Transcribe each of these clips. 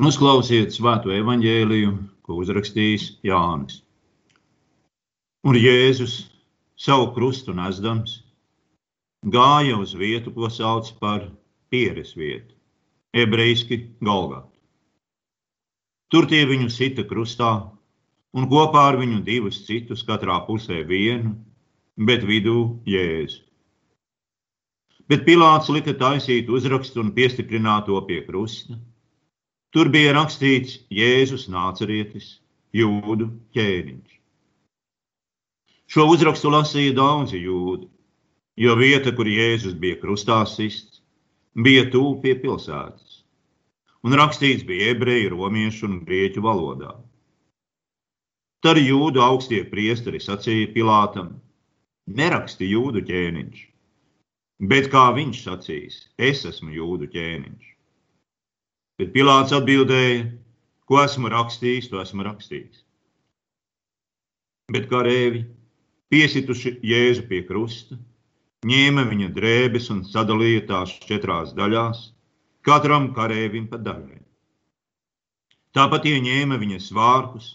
Un uzklausiet svēto evaņģēliju, ko uzrakstījis Jānis. Un Jēzus savu krustu nesdams gāja uz vietu, ko sauc par pieres vietu, ebrejiski Golgatu. Tur tie viņu sita krustā, un kopā ar viņu divus citus, katrā pusē vienu, bet vidū Jēzu. Bet Pilārs lika taisīt uzrakstu un piestiprināt to pie krusta. Tur bija rakstīts Jēzus nācerietis, jūdu ķēniņš. Šo uzrakstu lasīja daudzi jūdi, jo vieta, kur Jēzus bija krustā sists, bija tuvu pie pilsētas, un rakstīts bija ebreju, romiešu un grieķu valodā. Tad jūdu augstie priesteri sacīja Pilātam: Neraksti jūdu ķēniņš, bet kā viņš sacīs, es esmu jūdu ķēniņš. Bet Pilārs atbildēja, ko esmu rakstījis, to esmu rakstījis. Bet karēvi, piesituši Jēzu pie krusta, ņēma viņa drēbes un sadalīja tās četrās daļās, katram karēvim pa daļai. Tāpat ieņēma viņa svārkus.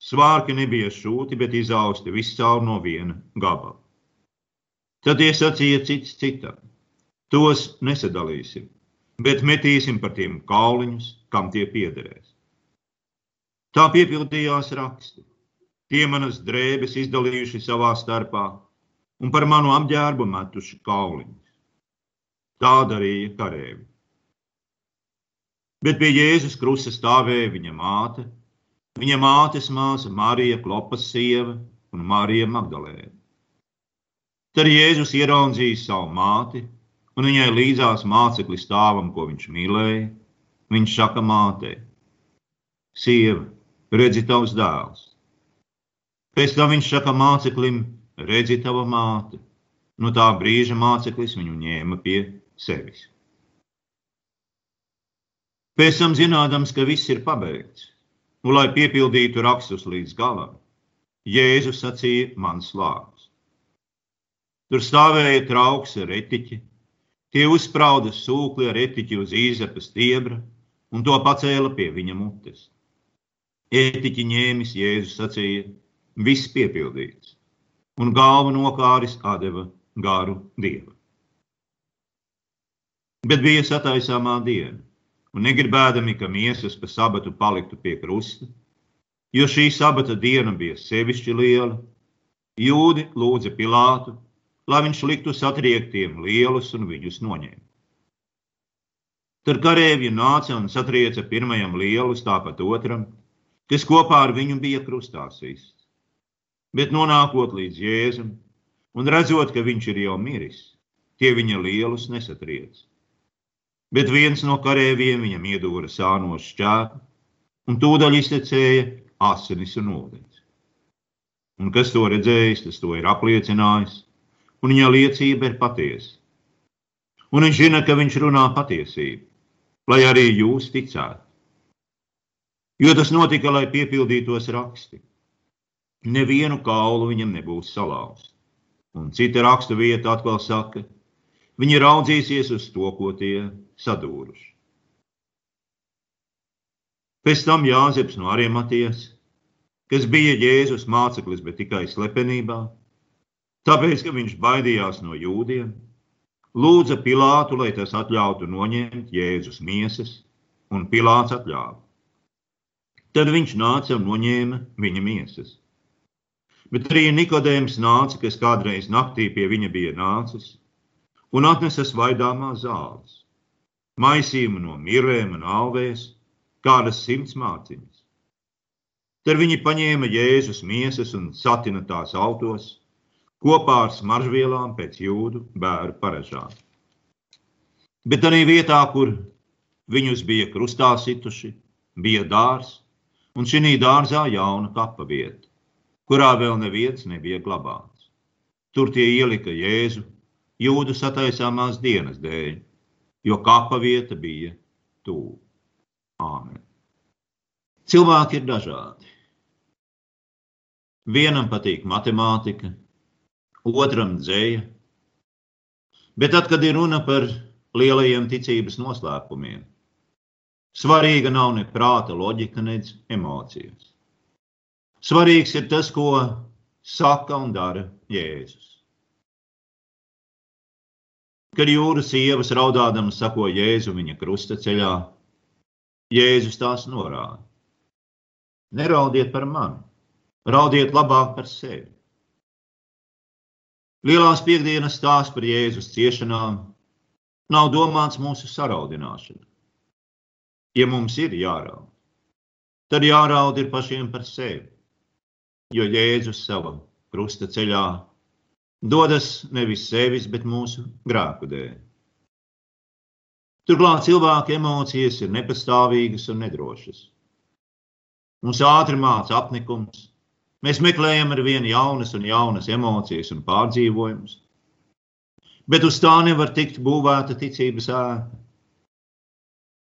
Svārki nebija šūti, bet izausti viscaur no viena gabala. Tad tie sacīja cits citam: Tos nesadalīsim, bet metīsim par tiem kauliņus, kam tie piederēs. Tā piepildījās raksti. Tie manas drēbes izdalījuši savā starpā un par manu apģērbu metuši kauliņus. Tā darīja karēvi. Bet pie Jēzus krusta stāvēja viņa māte, viņa mātes māsa Marija Klopas sieva un Marija Magdalēna. Tad Jēzus ieraudzīja savu māti un viņai līdzās māceklis stāvam, ko viņš mīlēja. Viņš saka mātei: Sieva, redzi tavs dēls. Pēc tam viņš saka māceklim: Redzi tava māte. No tā brīža māceklis viņu ņēma pie sevis. Pēc tam, zinādams, ka viss ir pabeigts, un lai piepildītu rakstus līdz galam, Jēzus sacīja mans vārds. Tur stāvēja trauks ar etiķi, Tie uzsprauda sūkli ar etiķi uz īzepa stiebra un to pacēla pie viņa mutes. Etiķi ņēmis, Jēzus sacīja, viss piepildīts, un galva nokāris atdeva garu dievu. Bet bija sataisāmā diena, un negribēdami, ka miesas pa sabatu paliktu pie krusta, jo šī sabata diena bija sevišķi liela, jūdi lūdza Pilātu lai viņš liktu satriektiem lielus un viņus noņēma. Tad karēvi nāca un satrieca pirmajam lielus, tāpat otram, kas kopā ar viņu bija krustā sists. Bet nonākot līdz Jēzum un redzot, ka viņš ir jau miris, tie viņa lielus nesatriec. Bet viens no karēviem viņam iedūra sānos šķēpu un tūdaļ iztecēja asinis un ūdens. Un kas to redzējis, tas to ir apliecinājis, un viņa liecība ir patiesa. Un viņš zina, ka viņš runā patiesību, lai arī jūs ticētu. Jo tas notika, lai piepildītos raksti. Nevienu kaulu viņam nebūs salauzts. Un cita raksta vieta atkal saka, viņi raudzīsies uz to, ko tie sadūruši. Pēc tam Jāzeps no Ariematies, kas bija Jēzus māceklis, bet tikai slepenībā, Tāpēc, ka viņš baidījās no jūdiem, lūdza Pilātu, lai tas atļautu noņemt Jēzus miesas, un Pilāts atļāva. Tad viņš nāca un noņēma viņa miesas. Bet arī Nikodējums nāca, kas kādreiz naktī pie viņa bija nācis, un atnesa svaidāmās zāles, maisījumu no mirēm un alvēs, kādas simts māciņas. Tad viņi paņēma Jēzus miesas un satina tās autos kopā ar smaržvielām pēc jūdu bēru paražām. Bet arī vietā, kur viņus bija krustā situši, bija dārs, un šī dārzā jauna kapa vieta, kurā vēl neviens nebija glabāts. Tur tie ielika Jēzu jūdu sataisāmās dienas dēļ, jo kapa vieta bija tuvu. Āmen. Cilvēki ir dažādi. Vienam patīk matemātika, otram dzēja. Bet tad, kad ir runa par lielajiem ticības noslēpumiem, Svarīga nav ne prāta loģika, ne emocijas. Svarīgs ir tas, ko saka un dara Jēzus. Kad jūras sievas raudādamas sako Jēzu viņa krusta ceļā, Jēzus tās norāda. Neraudiet par mani, raudiet labāk par sevi. Lielās piekdienas stāsts par Jēzus ciešanām nav domāts mūsu saraudināšanu. Ja mums ir jāraud, tad jāraud ir pašiem par sevi, jo Jēzus savam krusta ceļā dodas nevis sevis, bet mūsu grēku dēļ. Turklāt cilvēka emocijas ir nepastāvīgas un nedrošas. Mums ātri māca apnikums, mēs meklējam ar vien jaunas un jaunas emocijas un pārdzīvojumus, bet uz tā nevar tikt būvēta ticības ēka.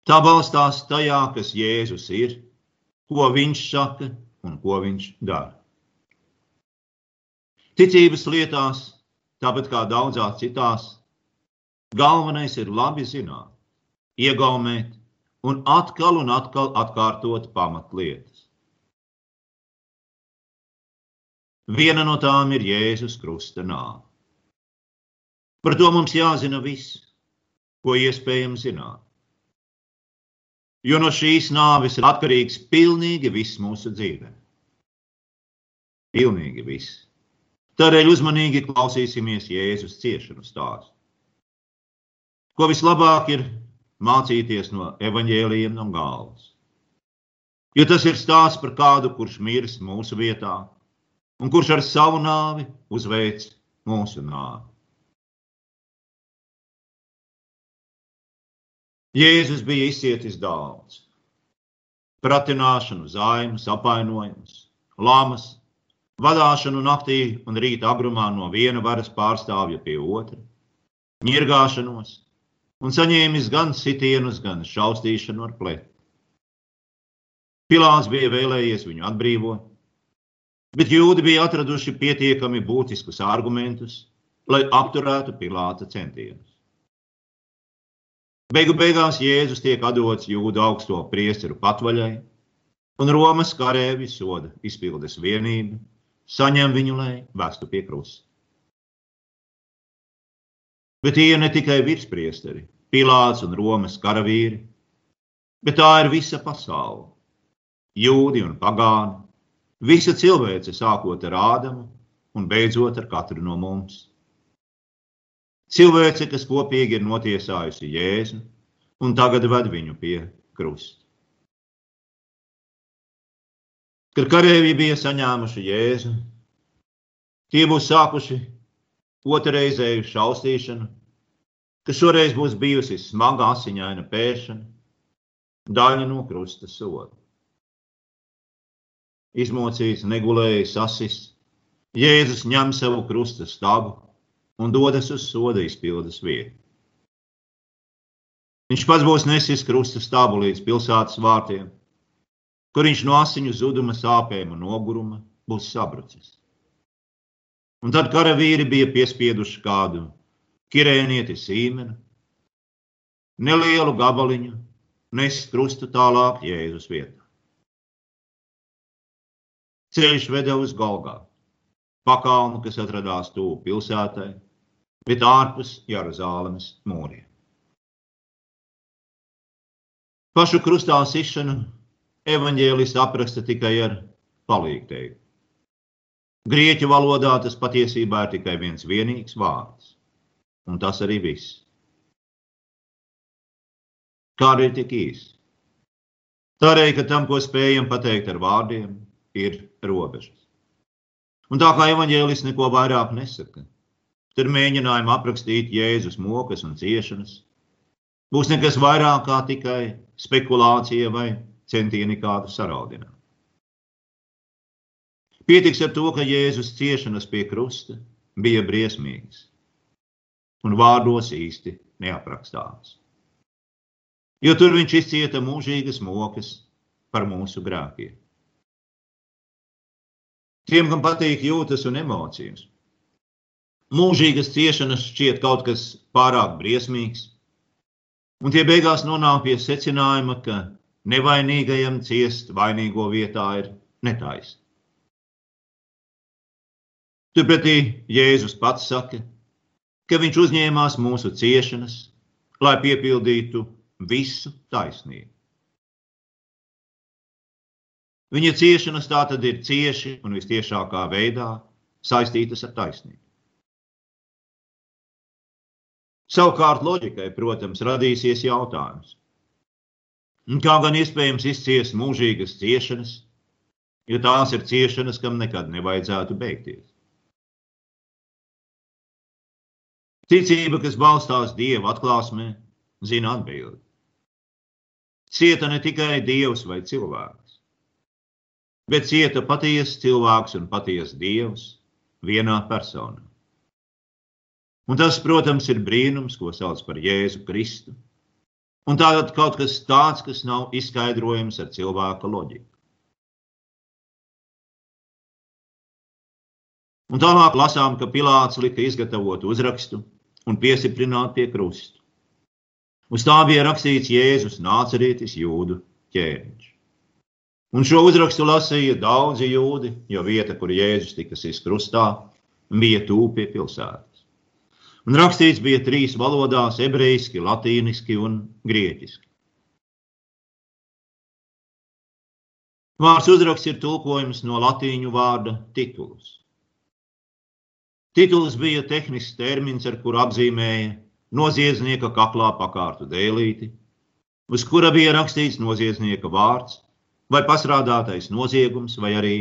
Tā balstās tajā, kas Jēzus ir, ko viņš saka un ko viņš dara. Ticības lietās, tāpat kā daudzās citās, galvenais ir labi zināt, iegaumēt un atkal un atkal atkārtot pamatlietas. Viena no tām ir Jēzus Krusta nāve. Par to mums jāzina viss, ko iespējams zināt. Jo no šīs nāves ir atkarīgs pilnīgi viss mūsu dzīvē. Pilnīgi viss. Tādēļ uzmanīgi klausīsimies Jēzus ciešanu stāstu. Ko vislabāk ir mācīties no evaņģēlījiem no galvas. Jo tas ir stāsts par kādu, kurš miris mūsu vietā un kurš ar savu nāvi uzveic mūsu nāvi. Jēzus bija izcietis daudz. Pratināšanu, zaimas, apvainojumus, lamas, vadāšanu naktī un rīta agrumā no viena varas pārstāvja pie otra, ņirgāšanos un saņēmis gan sitienus, gan šaustīšanu ar pletu. Pilārs bija vēlējies viņu atbrīvot, bet jūdi bija atraduši pietiekami būtiskus argumentus, lai apturētu Pilāta centienus. Beigu beigās Jēzus tiek atdots jūdu augsto priesteru patvaļai, un Romas karēvi soda izpildes vienību saņem viņu, lai vestu pie krusta. Bet tie ir ne tikai virspriesteri, Pilārs un Romas karavīri, bet tā ir visa pasaule. Jūdi un pagāni, visa cilvēce sākot ar Ādamu un beidzot ar katru no mums. Cilvēce, kas kopīgi ir notiesājusi Jēzu un tagad ved viņu pie krusta. Kad karavīri bija saņēmuši Jēzu, tie būs sākuši otrreizēju šausmīšanu, kas šoreiz būs bijusi smaga asiņaina pēšana, daļa no krusta soda. Izmocījis, negulējis, asis, Jēzus ņem savu krusta stabu un dodas uz soda izpildes vietu. Viņš pats būs nesis krusta stabu līdz pilsētas vārtiem kur viņš no asiņu zuduma, sāpēm un noguruma būs sabrucis. Un tad karavīri bija piespieduši kādu kirēnieti sīmenu, nelielu gabaliņu, nest krustu tālāk Jēzus vietā. Ceļš veda uz Golgā, pakalnu, kas atradās tuvu pilsētai, bet ārpus Jeruzālēmas mūriem. Pašu krustā sišanu evaņģēlists apraksta tikai ar palīgteikumu. Grieķu valodā tas patiesībā ir tikai viens vienīgs vārds, un tas arī viss. Kādēļ tik īsi? Tādēļ, ka tam, ko spējam pateikt ar vārdiem, ir robežas. Un tā kā evaņģēlis neko vairāk nesaka, tad mēģinājumi aprakstīt Jēzus mokas un ciešanas būs nekas vairāk kā tikai spekulācija vai centieni kādu saraudināt. Pietiks ar to, ka Jēzus ciešanas pie krusta bija briesmīgas un vārdos īsti neaprakstāmas. Jo tur viņš izcieta mūžīgas mokas par mūsu grēkiem. Tiem, kam patīk jūtas un emocijas, mūžīgas ciešanas šķiet kaut kas pārāk briesmīgs, un tie beigās nonāk pie secinājuma, ka nevainīgajam ciest vainīgo vietā ir netaisnība. Turpretī Jēzus pats saka, ka viņš uzņēmās mūsu ciešanas, lai piepildītu visu taisnību. Viņa ciešanas tā tad ir cieši un visciešākā veidā saistītas ar taisnību. Savukārt loģikai, protams, radīsies jautājums, kā gan iespējams izciest mūžīgas ciešanas, ja tās ir ciešanas, kam nekad nevajadzētu beigties. Ticība, kas balstās Dieva atklāsmē, zina atbildi. Cieta ne tikai Dievs vai cilvēks, bet cieta patiesa cilvēks un patiesa Dievs vienā personā. Un tas, protams, ir brīnums, ko sauc par Jēzu Kristu. Un tātad kaut kas tāds, kas nav izskaidrojams ar cilvēka loģiku. Un tālāk lasām, ka Pilārs lika izgatavot uzrakstu, un piesiprināt pie krusta. Uz tā bija rakstīts Jēzus nācerietis jūdu ķēniņš. Un šo uzrakstu lasīja daudzi jūdi, jo vieta, kur Jēzus tika sist krustā, bija tūp pie pilsētas. Un rakstīts bija trīs valodās - ebrejiski, latīniski un grieķiski. Vārds uzraksts ir tulkojums no latīņu vārda titulus. Tituls bija tehnisks termins, ar kuru apzīmēja noziedznieka kaklā pakārtu dēlīti, uz kura bija rakstīts noziedznieka vārds vai pasrādātais noziegums, vai arī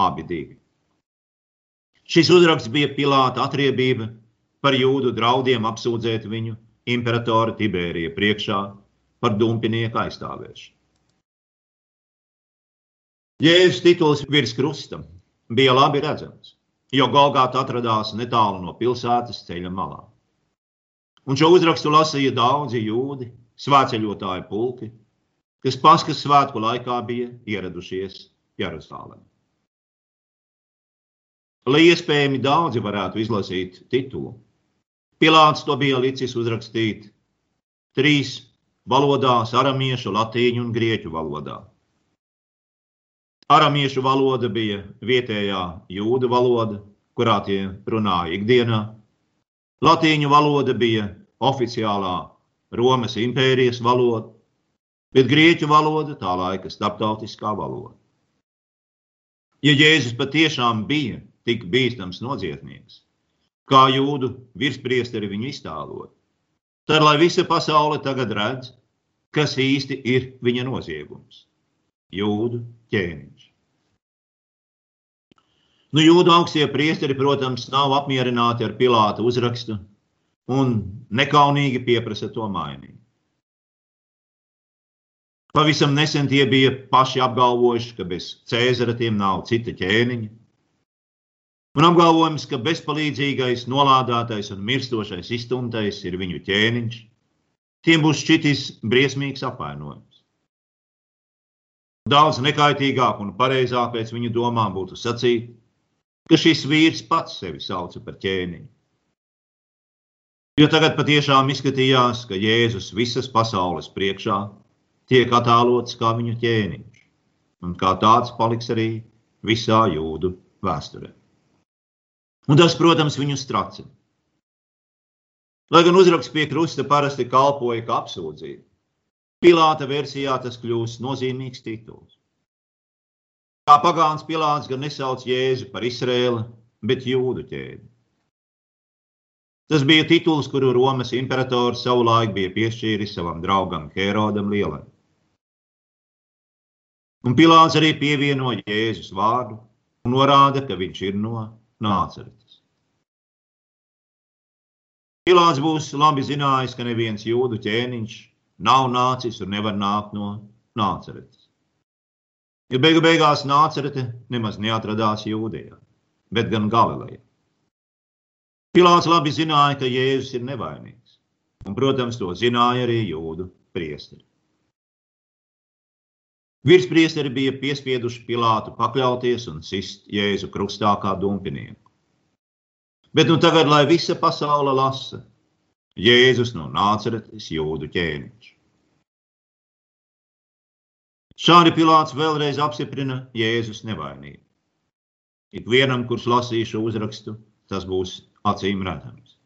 abi divi. Šis uzraksts bija Pilāta atriebība par jūdu draudiem apsūdzēt viņu imperatora Tibērija priekšā par dumpinieku aizstāvēšanu. Jēzus tituls virs krusta bija labi redzams jo Golgāta atradās netālu no pilsētas ceļa malā. Un šo uzrakstu lasīja daudzi jūdi, svētceļotāju pulki, kas Paskas svētku laikā bija ieradušies Jeruzalemē. Lai iespējami daudzi varētu izlasīt titulu, Pilārs to bija licis uzrakstīt trīs valodās - aramiešu, latīņu un grieķu valodā. Aramiešu valoda bija vietējā jūda valoda, kurā tie runāja ikdienā. Latīņu valoda bija oficiālā Romas impērijas valoda, bet grieķu valoda tā laika starptautiskā valoda. Ja Jēzus patiešām bija tik bīstams noziedznieks, kā jūdu virspriesteri viņu iztālot, tad lai visa pasaule tagad redz, kas īsti ir viņa noziegums - jūdu ķēniņš. Nu, jūda augstie priesteri, protams, nav apmierināti ar Pilāta uzrakstu un nekaunīgi pieprasa to mainīt. Pavisam nesen tie bija paši apgalvojuši, ka bez Cēzara tiem nav cita ķēniņa. Un apgalvojums, ka bezpalīdzīgais, nolādētais un mirstošais iztumtais ir viņu ķēniņš, tiem būs šķitis briesmīgs apvainojums. Daudz nekaitīgāk un pareizāk pēc viņu domām būtu sacīt, ka šis vīrs pats sevi sauca par ķēniņu. Jo tagad patiešām izskatījās, ka Jēzus visas pasaules priekšā tiek attēlots kā viņa ķēniņš, un kā tāds paliks arī visā jūdu vēsturē. Un tas, protams, viņu stracina. Lai gan uzraksts pie krusta parasti kalpoja kā apsūdzība, Pilāta versijā tas kļūst nozīmīgs tituls. Kā pagāns Pilārs gan nesauc Jēzu par Izrēlu, bet jūdu ķēdi. Tas bija tituls, kuru Romas imperators savulaik bija piešķīris savam draugam Herodam Lielam. Un Pilārs arī pievieno Jēzus vārdu un norāda, ka viņš ir no Nāceretes. Pilārs būs labi zinājis, ka neviens jūdu ķēniņš nav nācis un nevar nākt no Nāceretes. Jo beigu beigās nācerete nemaz neatradās Jūdejā, bet gan Galilejā. Pilārs labi zināja, ka Jēzus ir nevainīgs, un, protams, to zināja arī jūdu priesteri. Virspriesteri bija piespieduši Pilātu pakļauties un sist Jēzu krustā kā dumpinieku. Bet nu tagad, lai visa pasaule lasa, Jēzus no nāceretes jūdu ķēniņš. Šādi Pilārs vēlreiz apstiprina Jēzus nevainību. Ikvienam, kurš lasīs šo uzrakstu, tas būs acīm redzams.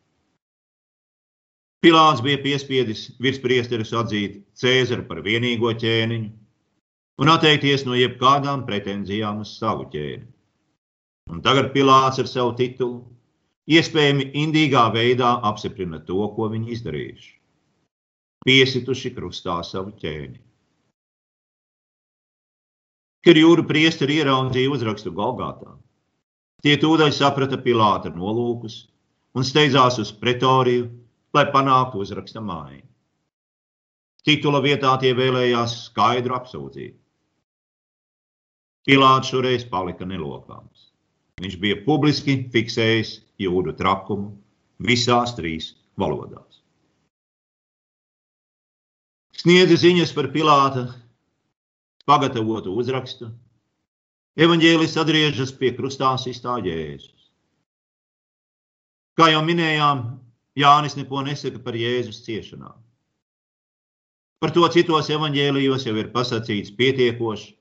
Pilārs bija piespiedis virspriesteris atzīt Cēzaru par vienīgo ķēniņu un atteikties no jebkādām pretenzijām uz savu ķēni. Un tagad Pilārs ar savu titulu iespējami indīgā veidā apstiprina to, ko viņi izdarījuši. Piesituši krustā savu ķēni. Kad jūra priesteri ieraudzīja uzrakstu Golgātā, tie tūdaļ saprata Pilāta nolūkus un steidzās uz pretoriju, lai panāktu uzraksta māju. Titula vietā tie vēlējās skaidru apsūdzību. Pilāts šoreiz palika nelokāms. Viņš bija publiski fiksējis jūdu trakumu visās trīs valodās. Sniedza ziņas par Pilāta pagatavotu uzrakstu, evaņģēlis atgriežas pie krustā sistā Jēzus. Kā jau minējām, Jānis neko nesaka par Jēzus ciešanām. Par to citos evaņģēlijos jau ir pasakīts pietiekoši.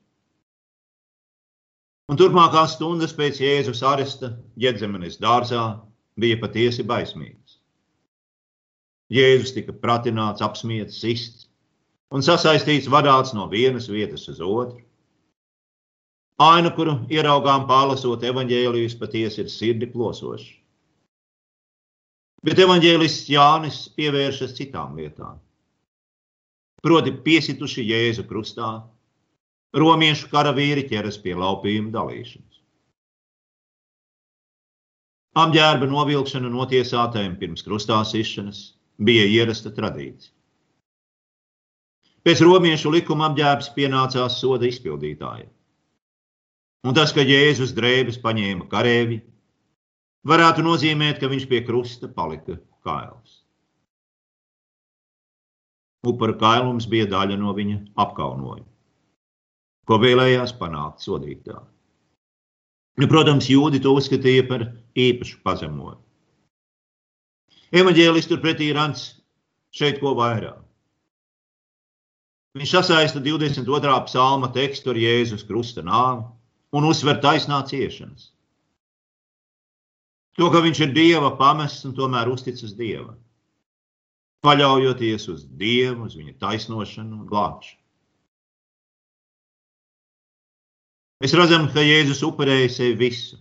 Un turpmākās stundas pēc Jēzus aresta Jēzemenes dārzā bija patiesi baismīgas. Jēzus tika pratināts, apspiesti, sists, un sasaistīts vadāts no vienas vietas uz otru. Aina, kuru ieraugām pārlasot evaņģēlijas, patiesi ir sirdi plosoša. Bet evaņģēlists Jānis pievēršas citām lietām. Proti, piesituši Jēzu krustā, romiešu karavīri ķeras pie laupījuma dalīšanas. Apģērba novilkšana notiesātajiem pirms krustā sišanas bija ierasta tradīcija. Pēc romiešu likuma apģērbs pienācās soda izpildītājiem. Un tas, ka Jēzus drēbes paņēma karēvi, varētu nozīmēt, ka viņš pie krusta palika kails. Upara kailums bija daļa no viņa apkaunojuma, ko vēlējās panākt sodītāji. Nu, protams, jūdi to uzskatīja par īpašu pazemojumu. Evanģēlis turpretī rāns šeit ko vairāk. Viņš sasaista 22. psalma tekstu ar Jēzus krusta nāvi un uzsver taisnā ciešanas. To, ka viņš ir Dieva pamests un tomēr uzticas Dievam, paļaujoties uz Dievu, uz viņa taisnošanu un glābšanu. Mēs redzam, ka Jēzus upurēja sevi visu.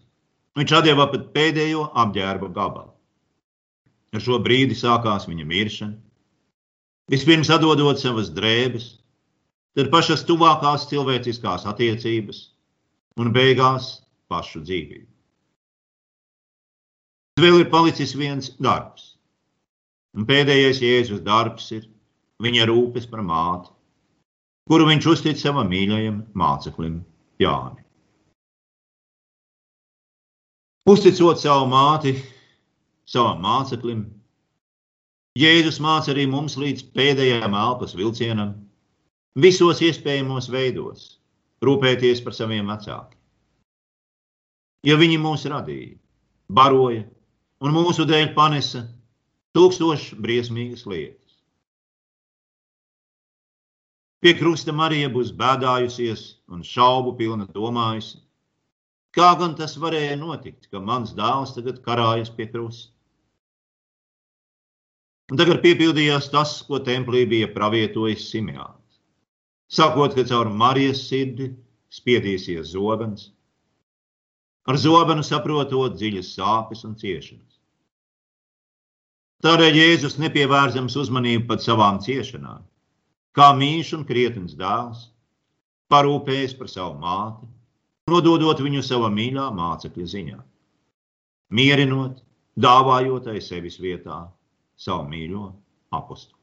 Viņš atdeva pat pēdējo apģērba gabalu. Ar šo brīdi sākās viņa miršana. Vispirms atdodot savas drēbes, tad pašas tuvākās cilvēciskās attiecības un beigās pašu dzīvību. Vēl ir palicis viens darbs. Un pēdējais Jēzus darbs ir viņa rūpes par māti, kuru viņš uztic savam mīļajam māceklim Jānim. Uzticot savu māti, savam māceklim, Jēzus māca arī mums līdz pēdējām elpas vilcienam visos iespējamos veidos rūpēties par saviem vecākiem. Jo viņi mūs radīja, baroja un mūsu dēļ panesa tūkstošas briesmīgas lietas. Pie krusta Marija būs bēdājusies un šaubu pilna domājusi, kā gan tas varēja notikt, ka mans dēls tagad karājas pie krusta. Un tagad piepildījās tas, ko templī bija pravietojis Simjāns. Sakot, ka caur Marijas sirdi spiedīsies zobens, ar zobenu saprotot dziļas sāpes un ciešanas. Tādēļ Jēzus nepievērsams uzmanību pat savām ciešanām, kā mīļš un krietns dēls, parūpējas par savu māti, nododot viņu savā mīļā mācekļa ziņā, mierinot, dāvājot aiz sevis vietā savu mīļo apostolu.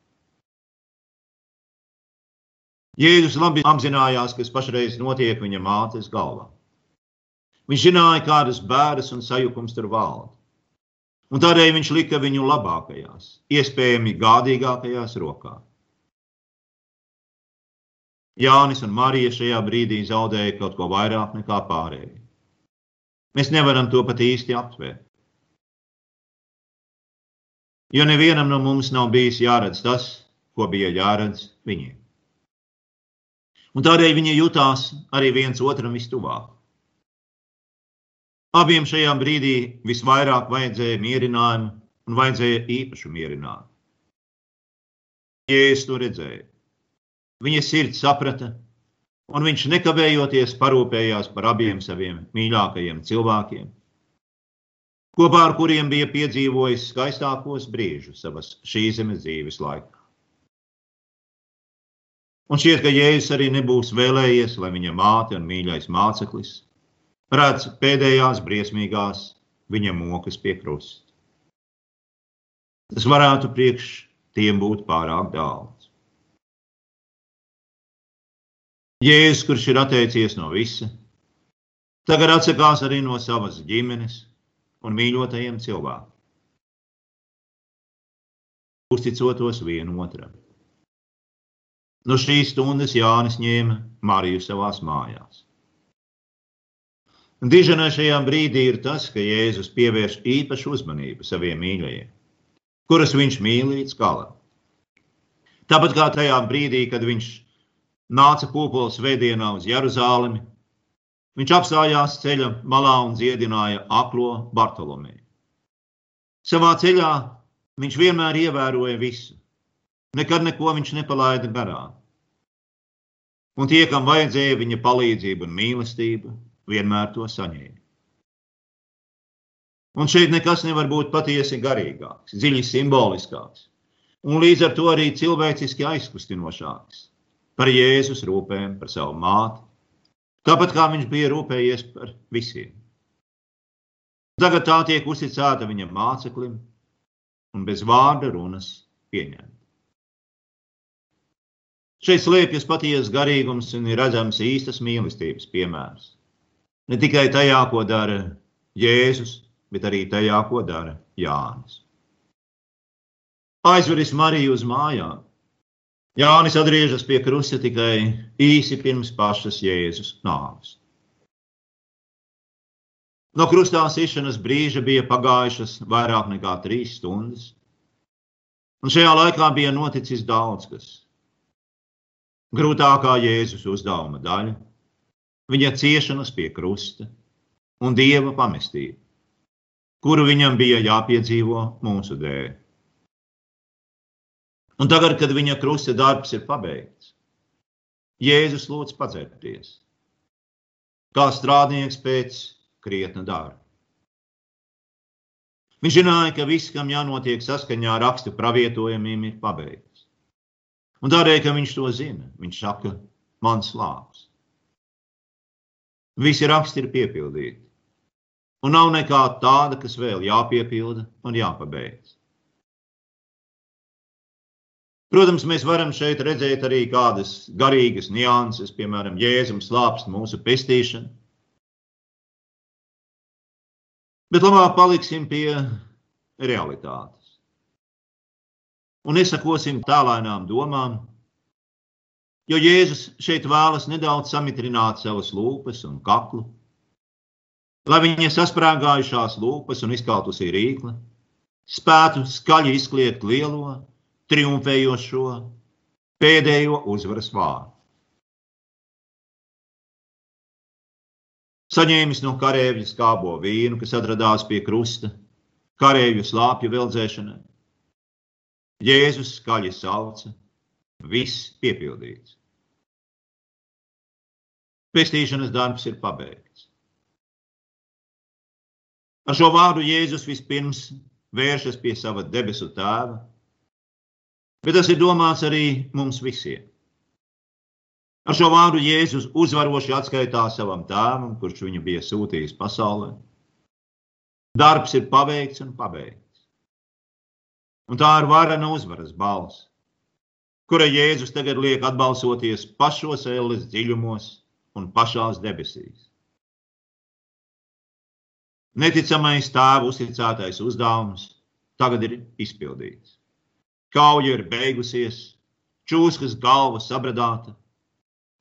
Jēzus labi apzinājās, kas pašreiz notiek viņa mātes galvā. Viņš zināja, kādas bēdas un sajukums tur valda. Un tādēļ viņš lika viņu labākajās, iespējami gādīgākajās rokās. Jānis un Marija šajā brīdī zaudēja kaut ko vairāk nekā pārējie. Mēs nevaram to pat īsti aptvērt. Jo nevienam no mums nav bijis jāredz tas, ko bija jāredz viņiem. Un tādēļ viņi jutās arī viens otram vistuvāk. Abiem šajā brīdī visvairāk vajadzēja mierinājumu un vajadzēja īpašu mierinājumu. Jēzus to redzēja. Viņa sirds saprata, un viņš nekavējoties parūpējās par abiem saviem mīļākajiem cilvēkiem, kopā ar kuriem bija piedzīvojis skaistākos brīžus savas šīs zemes dzīves laikā. Un šķiet, ka Jēzus arī nebūs vēlējies, lai viņa māte un mīļais māceklis redz pēdējās briesmīgās viņa mokas pie krusta. Tas varētu priekš tiem būt pārāk daudz. Jēzus, kurš ir atteicies no visa, tagad atsakās arī no savas ģimenes un mīļotajiem cilvēkiem. Uzticotos vienam otram. No šīs stundas Jānis ņēma Mariju savās mājās. Diženai šajā brīdī ir tas, ka Jēzus pievērš īpašu uzmanību saviem mīļajiem, kurus viņš mīl līdz galam. Tāpat kā tajā brīdī, kad viņš nāca pūpoles vēdienā uz Jeruzālemi, viņš apstājās ceļa malā un dziedināja aklo Bartolomēju. Savā ceļā viņš vienmēr ievēroja visu. Nekad neko viņš nepalaida garām. Un tie, kam vajadzēja viņa palīdzību un mīlestību, vienmēr to saņēma. Un šeit nekas nevar būt patiesi garīgāks, dziļi simboliskāks, un līdz ar to arī cilvēciski aizkustinošāks par Jēzus rūpēm par savu māti, tāpat kā viņš bija rūpējies par visiem. Tagad tā tiek uzticēta viņa māceklim un bez vārda runas pieņemta. Šeit slēpjas patiesas garīgums un ir redzams īstas mīlestības piemērs. Ne tikai tajā, ko dara Jēzus, bet arī tajā, ko dara Jānis. Aizveris Mariju uz mājām. Jānis atgriežas pie krusta tikai īsi pirms pašas Jēzus nāves. No krustā sišanas brīža bija pagājušas vairāk nekā trīs stundas, un šajā laikā bija noticis daudz kas. Grūtākā Jēzus uzdevuma daļa - viņa ciešanas pie krusta un dieva pamestība, kuru viņam bija jāpiedzīvo mūsu dēļ. Un tagad, kad viņa krusta darbs ir pabeigts, Jēzus lūdz padzerties, kā strādnieks pēc krietna darba. Viņš zināja, ka viss, kam jānotiek saskaņā ar rakstu pravietojumiem, ir pabeigts. Un tādēļ, ka viņš to zina, viņš saka, mans slāpes. Visi raksti ir piepildīti. Un nav nekā tāda, kas vēl jāpiepilda un jāpabeidz. Protams, mēs varam šeit redzēt arī kādas garīgas nianses, piemēram, jēzum slāpst mūsu pestīšana. Bet labāk paliksim pie realitātes un nesakosim tālānām domām, jo Jēzus šeit vēlas nedaudz samitrināt savas lūpas un kaklu, lai viņa sasprāgājušās lūpas un izkautusī rīkla spētu skaļi izkliegt lielo, triumfējošo, pēdējo uzvaras vārdu. Saņēmis no karavīra skābo vīnu, kas atradās pie krusta, karavīru slāpju vildzēšanai, Jēzus skaļi sauca, viss piepildīts. Pestīšanas darbs ir pabeigts. Ar šo vārdu Jēzus vispirms vēršas pie sava debesu tēva, bet tas ir domāts arī mums visiem. Ar šo vārdu Jēzus uzvaroši atskaitās savam tēvam, kurš viņu bija sūtījis pasaulē. Darbs ir paveikts un pabeigts. Un tā ir varena uzvaras balss, kura Jēzus tagad liek atbalsoties pašos ēles dziļumos un pašās debesīs. Neticamais tēva uzticētais uzdevums tagad ir izpildīts. Kauja ir beigusies, čūskas galva sabradāta,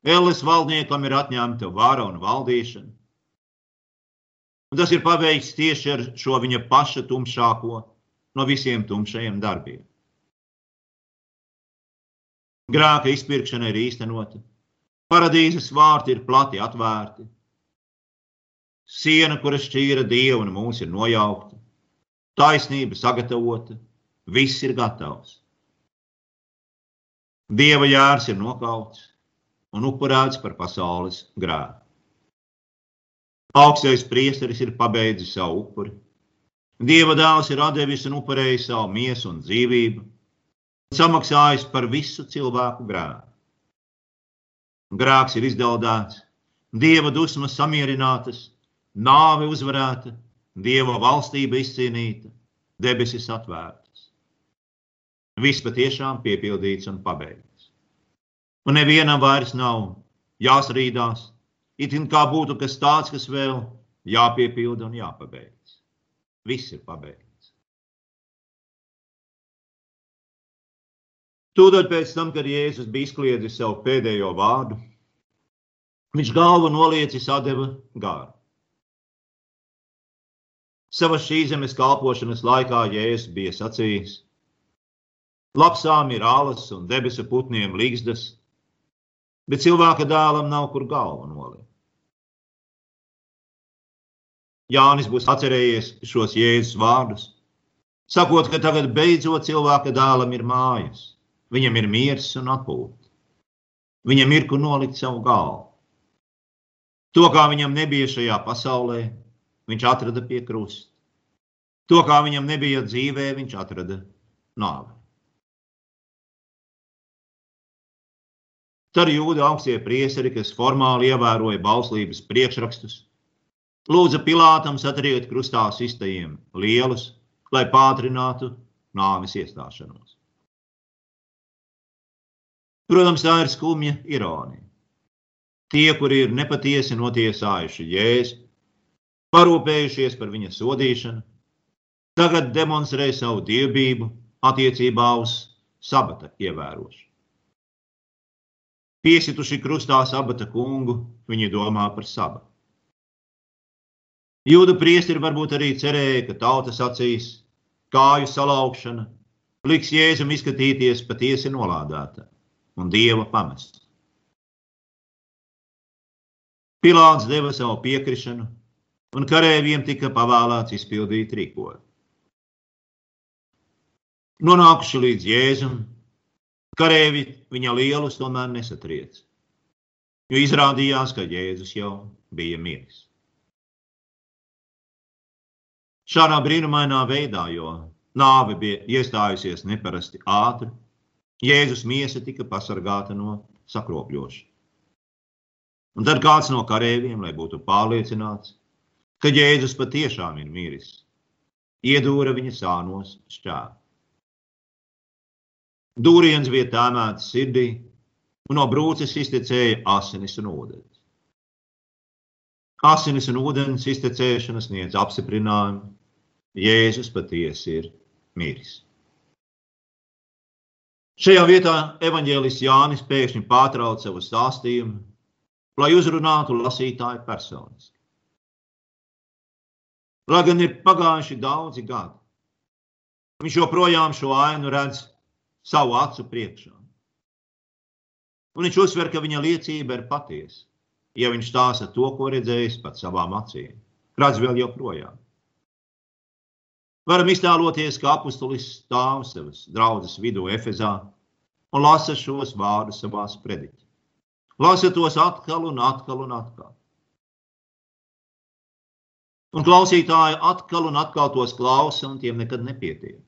ēles valdniekam ir atņemta vara un valdīšana. Un tas ir paveikts tieši ar šo viņa paša tumšāko no visiem tumšajiem darbiem. Grāka izpirkšana ir īstenota, Paradīzes vārti ir plati atvērti. Siena, kuras šķīra dievu un mūs ir nojaukta, taisnība sagatavota, viss ir gatavs. Dieva jērs ir nokauts un upurēts par pasaules grēku. Augstais priesteris ir pabeidzis savu upuri. Dieva dēls ir devis un upurējis savu miesu un dzīvību, un samaksājis par visu cilvēku grēku. Grēks ir izdeldēts, dieva dusmas samierinātas, nāve uzvarēta, dieva valstība izcīnīta, debesis atvērtas. Viss patiešām piepildīts un pabeigts. Un nevienam vairs nav jāsarīdās, It kā būtu kas tāds, kas vēl jāpiepilda un jāpabeidz. Viss ir pabeigts. Tūdaļ pēc tam, kad Jēzus bija izkliedzis savu pēdējo vārdu, viņš galvu noliecis atdeva gāru. Savas šīs zemes kalpošanas laikā Jēzus bija sacījis: Lapsām ir alas un debesu putniem līgzdas, bet cilvēka dēlam nav kur galvu nolikt. Jānis būs atcerējies šos jēzus vārdus, sakot, ka tagad beidzot cilvēka dēlam ir mājas, viņam ir miers un atpūta. Viņam ir kur nolikt savu galvu. To, kā viņam nebija šajā pasaulē, viņš atrada pie krusta. To, kā viņam nebija dzīvē, viņš atrada nāvi. Tad jūda augstie prieseri, kas formāli ievēroja bauslības priekšrakstus, Lūdza Pilātam satriekt krustā sistajiem lielus, lai pātrinātu nāves iestāšanos. Protams, tā ir skumja ironija. Tie, kuri ir nepatiesi notiesājuši Jēzu, parūpējušies par viņa sodīšanu, tagad demonstrē savu dievbijību attiecībā uz sabata ievērošanu. Piesituši krustā sabata kungu, viņi domā par sabatu. Jūda priesteri varbūt arī cerēja, ka tautas acīs kāju salaukšana liks Jēzum izskatīties patiesi nolādēta un dieva pamest. Pilāns deva savu piekrišanu, un karēviem tika pavēlēts izpildīt rīkojumu. Nonākuši līdz Jēzum, karēvi viņa lielus tomēr nesatriec, jo izrādījās, ka Jēzus jau bija miris. Šādā brīnumainā veidā, jo nāve bija iestājusies neparasti ātri, Jēzus miesa tika pasargāta no sakropļošanas. Un tad kāds no kareiviem, lai būtu pārliecināts, ka Jēzus patiešām ir miris, iedūra viņa sānos šķēru. Dūriens bija tēmēts sirdī, un no brūces iztecēja asinis un ūdens. Asinis un ūdens iztecēšana sniedz apstiprinājumu, Jēzus patiesi ir miris. Šajā vietā evanģēlists Jānis pēkšņi pārtrauc savu stāstījumu, lai uzrunātu lasītāju personas. Lai gan ir pagājuši daudzi gadi, viņš joprojām šo ainu redz savu acu priekšā. Un viņš uzsver, ka viņa liecība ir patiesa, ja viņš stāsta to, ko redzējis pat savām acīm. Redz vēl joprojām. Varam iztēloties, ka apustulis stāv savas draudzes vidū Efezā un lasa šos vārdus savās prediķi. Lasa tos atkal un atkal un atkal. Un klausītāji atkal un atkal tos klausa, un tiem nekad nepietiek.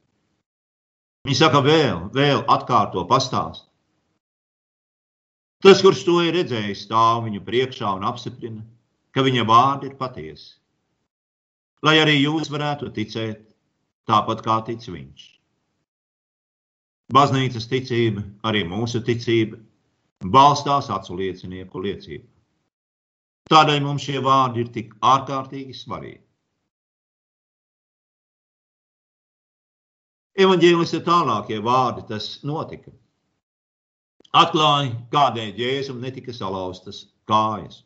Viņi saka, vēl, vēl atkārto pastāst. Tas, kurš to ir redzējis, stāv viņu priekšā un apstiprina, ka viņa vārdi ir patiesi. Lai arī jūs varētu ticēt, tāpat kā tic viņš. Baznīcas ticība, arī mūsu ticība, balstās acu liecinieku liecību. Tādēļ mums šie vārdi ir tik ārkārtīgi svarīgi. Evanģēlista tālākie vārdi tas notika. Atklāja, kādēļ Jēzum netika salauztas kājas,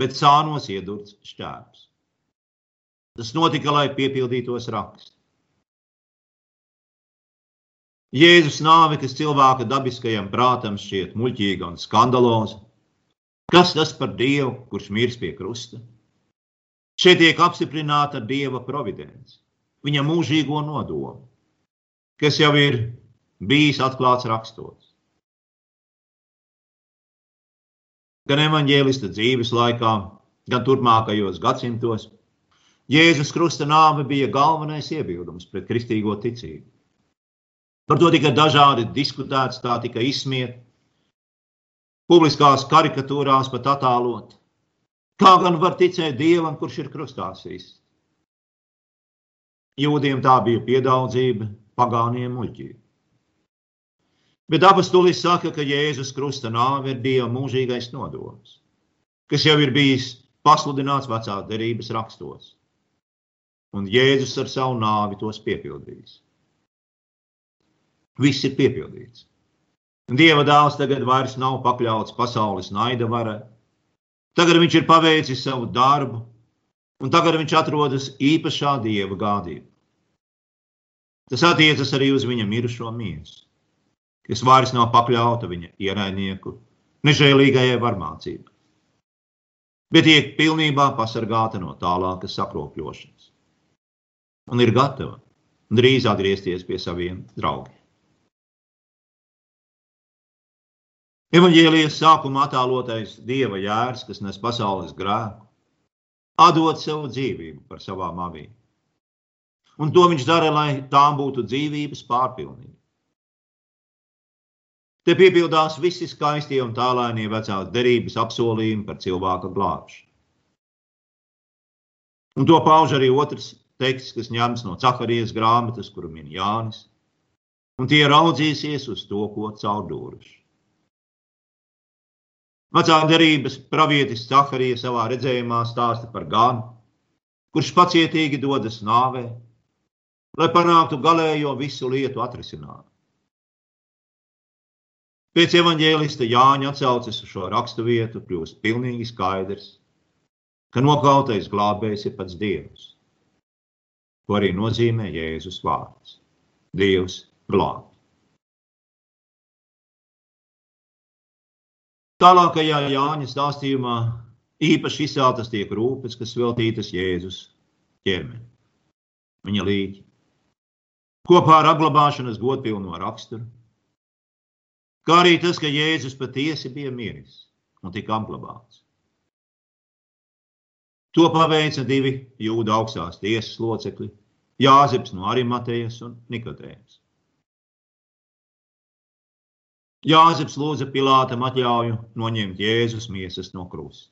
bet sānos iedurts šķērs. Tas notika, lai piepildītos raksts. Jēzus nāve, kas cilvēka dabiskajam prātam šķiet muļķīga un skandaloza, Kas tas par Dievu, kurš mirs pie krusta? Šeit tiek apstiprināta Dieva providence, viņa mūžīgo nodomu, kas jau ir bijis atklāts rakstos. Gan evanģēlista dzīves laikā, gan turpmākajos gadsimtos Jēzus Krusta nāve bija galvenais iebildums pret kristīgo ticību. Par to tika dažādi diskutēts, tā tika izsmiet, publiskās karikatūrās pat attēlot. Kā gan var ticēt Dievam, kurš ir krustā sists? Jūdiem tā bija piedaudzība, pagāniem muļķība. Bet apustulis saka, ka Jēzus Krusta nāve ir Dieva mūžīgais nodoms, kas jau ir bijis pasludināts vecā derības rakstos. Un Jēzus ar savu nāvi tos piepildīs. Viss ir piepildīts. Dieva dēls tagad vairs nav pakļauts pasaules naida varai. Tagad viņš ir paveicis savu darbu, un tagad viņš atrodas īpašā dieva gādībā. Tas attiecas arī uz viņa mirušo miesu, kas vairs nav pakļauta viņa ienaidnieku nežēlīgajai varmācībai, bet tiek pilnībā pasargāta no tālākas sakropļošanas un ir gatava drīz atgriezties pie saviem draugiem. Evanģēlijas sākumā attēlotais dieva jērs, kas nes pasaules grēku, atdod savu dzīvību par savām avīm. Un to viņš dara, lai tām būtu dzīvības pārpilnība. Te piepildās visi skaistie un tālānie vecās derības apsolījumi par cilvēka glābšanu. Un to pauž arī otrs teksts, kas ņemts no Cakarijas grāmatas, kuru min Jānis. Un tie raudzīsies uz to, ko caurdūruši. Vecā derības pravietis Cakarija savā redzējumā stāsta par Gānu, kurš pacietīgi dodas nāvē, lai panāktu galējo visu lietu atrisinājumu. Pēc evaņģēlista Jāņa atsauces uz šo rakstu vietu kļūst pilnīgi skaidrs, ka nokautais glābējs ir pats Dievs, ko arī nozīmē Jēzus vārds - Dievs glāb. Tālākajā Jāņa stāstījumā īpaši izceltas tiek rūpes, kas veltītas Jēzus ķermenim, viņa līķi kopā ar apglabāšanas godpilno raksturu, kā arī tas, ka Jēzus patiesi bija miris un tika apglabāts. To paveica divi jūda augstās tiesas locekļi - Jāzeps no Arimatejas un Nikodējums. Jāzeps lūdza Pilātam atļauju noņemt Jēzus miesas no krusta.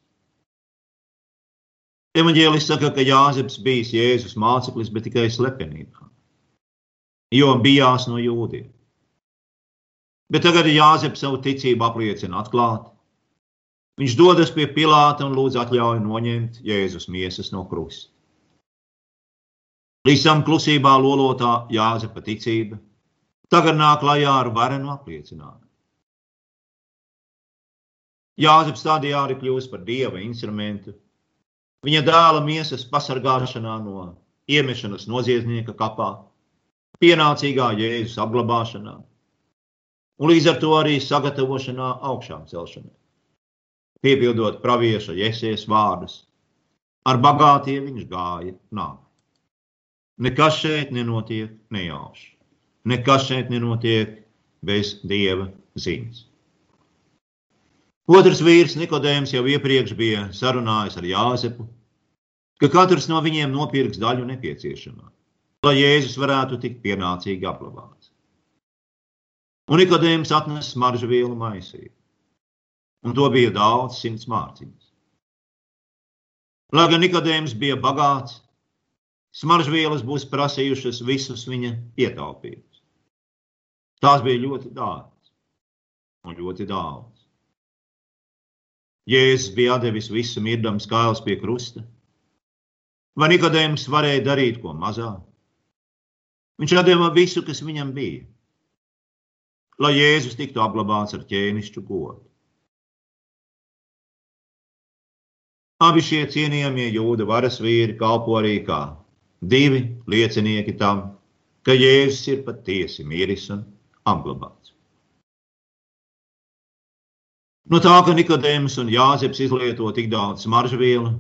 Evanģēlis saka, ka Jāzeps bijis Jēzus māceklis, bet tikai slepenībā jo bijās no jūdiem. Bet tagad Jāzep savu ticību apliecina atklāti. Viņš dodas pie Pilāta un lūdz atļauju noņemt Jēzus miesas no krusta. Līdz tam klusībā lolotā Jāzepa ticība tagad nāk klajā ar varenu apliecinājumu. Jāzeps tādējādi kļūst par dieva instrumentu, viņa dēla miesas pasargāšanā no iemešanas noziedznieka kapā pienācīgā Jēzus apglabāšanā un līdz ar to arī sagatavošanā augšām celšanai. Piepildot pravieša jēsies vārdus, ar bagātiem viņš gāja nāvi. Nekas šeit nenotiek nejauši. Nekas šeit nenotiek bez dieva ziņas. Otrs vīrs, Nikodējums, jau iepriekš bija sarunājis ar Jāzepu, ka katrs no viņiem nopirks daļu nepieciešamā lai Jēzus varētu tikt pienācīgi apglabāts. Un Nikodējums atnesa smaržu vielu maisību, un to bija daudz simts mārciņas. Lai gan Nikodējums bija bagāts, smaržvielas būs prasījušas visus viņa ietaupījumus. Tās bija ļoti dārgas un ļoti daudz. Jēzus bija devis visu mirdams kāls pie krusta. Vai Nikodējums varēja darīt ko mazāk? Viņš atdeva visu, kas viņam bija, lai Jēzus tiktu apglabāts ar ķēnišķu godu. Abi šie cienījamie jūda varas vīri kalpo arī kā divi liecinieki tam, ka Jēzus ir patiesi miris un apglabāts. No tā, ka Nikodēms un Jāzeps izlieto tik daudz smaržvielu,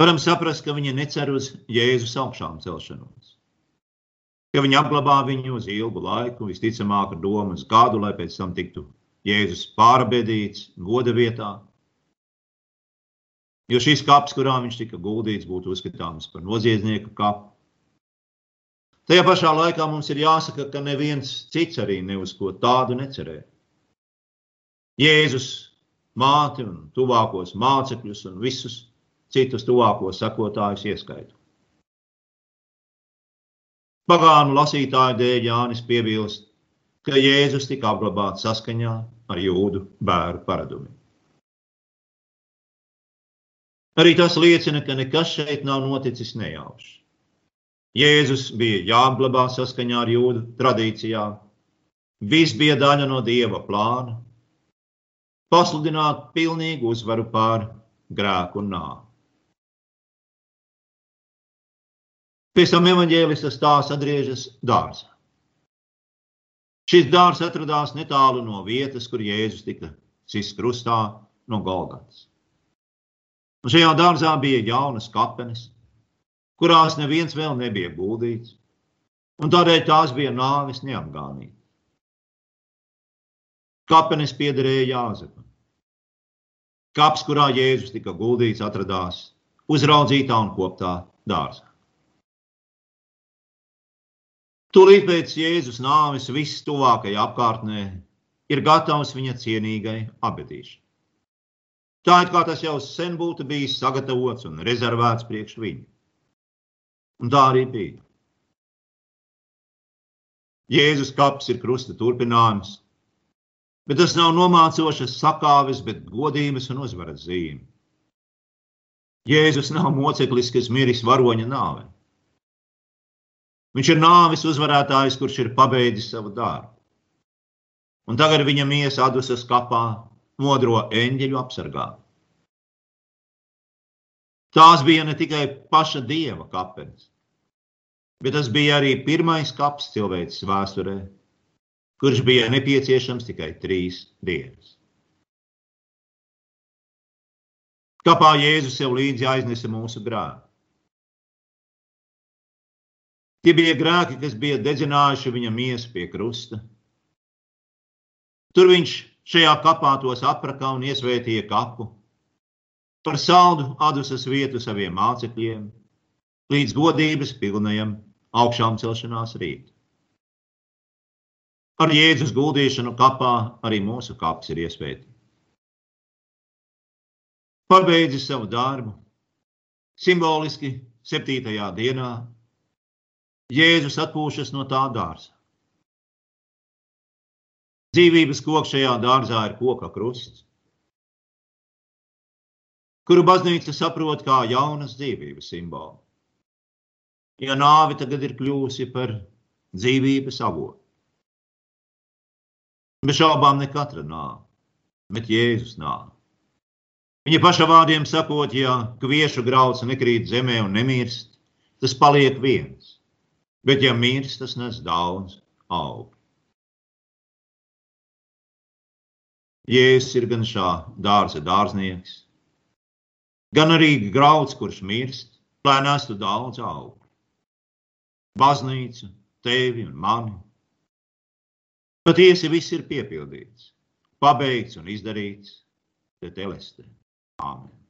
varam saprast, ka viņi necer uz Jēzus augšām celšanos. Ka viņi apglabā viņu uz ilgu laiku, visticamāk, ar domu uz gadu, lai pēc tam tiktu Jēzus pārbedīts goda vietā. Jo šis kaps, kurā viņš tika guldīts, būtu uzskatāms par noziedznieku kapu. Tajā pašā laikā mums ir jāsaka, ka neviens cits arī ne uz ko tādu necerēja. Jēzus, māti un tuvākos mācekļus un visus citus tuvākos sakotājus ieskaitu. Pagānu lasītāju dēļ Jānis piebilst, ka Jēzus tika apglabāts saskaņā ar jūdu bērnu paradumiem. Arī tas liecina, ka nekas šeit nav noticis nejauši. Jēzus bija jāapglabā saskaņā ar jūdu tradīcijām. Viss bija daļa no dieva plāna. Pasludināt pilnīgu uzvaru pār grēku un nāvi. Pēc tam evanģēlistas tās atgriežas dārzā. Šis dārzs atradās netālu no vietas, kur Jēzus tika sists krustā no Golgatas. Un šajā dārzā bija jaunas kapenes, kurās neviens vēl nebija guldīts, un tādēļ tās bija nāvis neapgānītas. Kapenes piederēja Jāzepam. Kaps, kurā Jēzus tika guldīts, atradās uzraudzītā un koptā dārzā. Tūlīt pēc Jēzus nāves viss tuvākajā apkārtnē ir gatavs viņa cienīgai abadīšanai. Tā it kā tas jau sen būtu bijis sagatavots un rezervēts priekš viņu. Un tā arī bija. Jēzus kaps ir krusta turpinājums, bet tas nav nomācošas sakāves, bet godības un uzvaras zīme. Jēzus nav moceklis, kas miris varoņa nāvē. Viņš ir nāvis uzvarētājs, kurš ir pabeidzis savu darbu. Un tagad viņa miesa adusas kapā modro eņģeļu apsargā. Tās bija ne tikai paša dieva kapenes, bet tas bija arī pirmais kaps cilvēces vēsturē, kurš bija nepieciešams tikai trīs dienas. Kāpā Jēzus sev līdzi aiznesa mūsu grēku. Tie bija grēki, kas bija dedzinājuši viņa miesu pie krusta. Tur viņš šajā kapā tos aprakā un iesvētīja kapu. Par saldu adusas vietu saviem mācekļiem, līdz godības pilnajam augšām celšanās rīt. Ar Jēzus guldīšanu kapā arī mūsu kaps ir iespēja. Pabeidzis savu darbu, simboliski septītajā dienā Jēzus atpūšas no tā dārza. Dzīvības koks šajā dārzā ir koka krusts, kuru baznīca saprot kā jaunas dzīvības simbolu ja nāve tagad ir kļuvusi par dzīvības avotu. Bez šaubām ne katra nāve, bet Jēzus nāve. Viņa paša vārdiem sakot, ja kviešu grauds nekrīt zemē un nemirst, tas paliek viens, bet ja mirst, tas nes daudz augu. Jēzus ir gan šā dārza dārznieks, gan arī grauds, kurš mirst, lai nestu daudz augu baznīcu, tevi un mani. Patiesi viss ir piepildīts, pabeigts un izdarīts, te telestē. Āmen.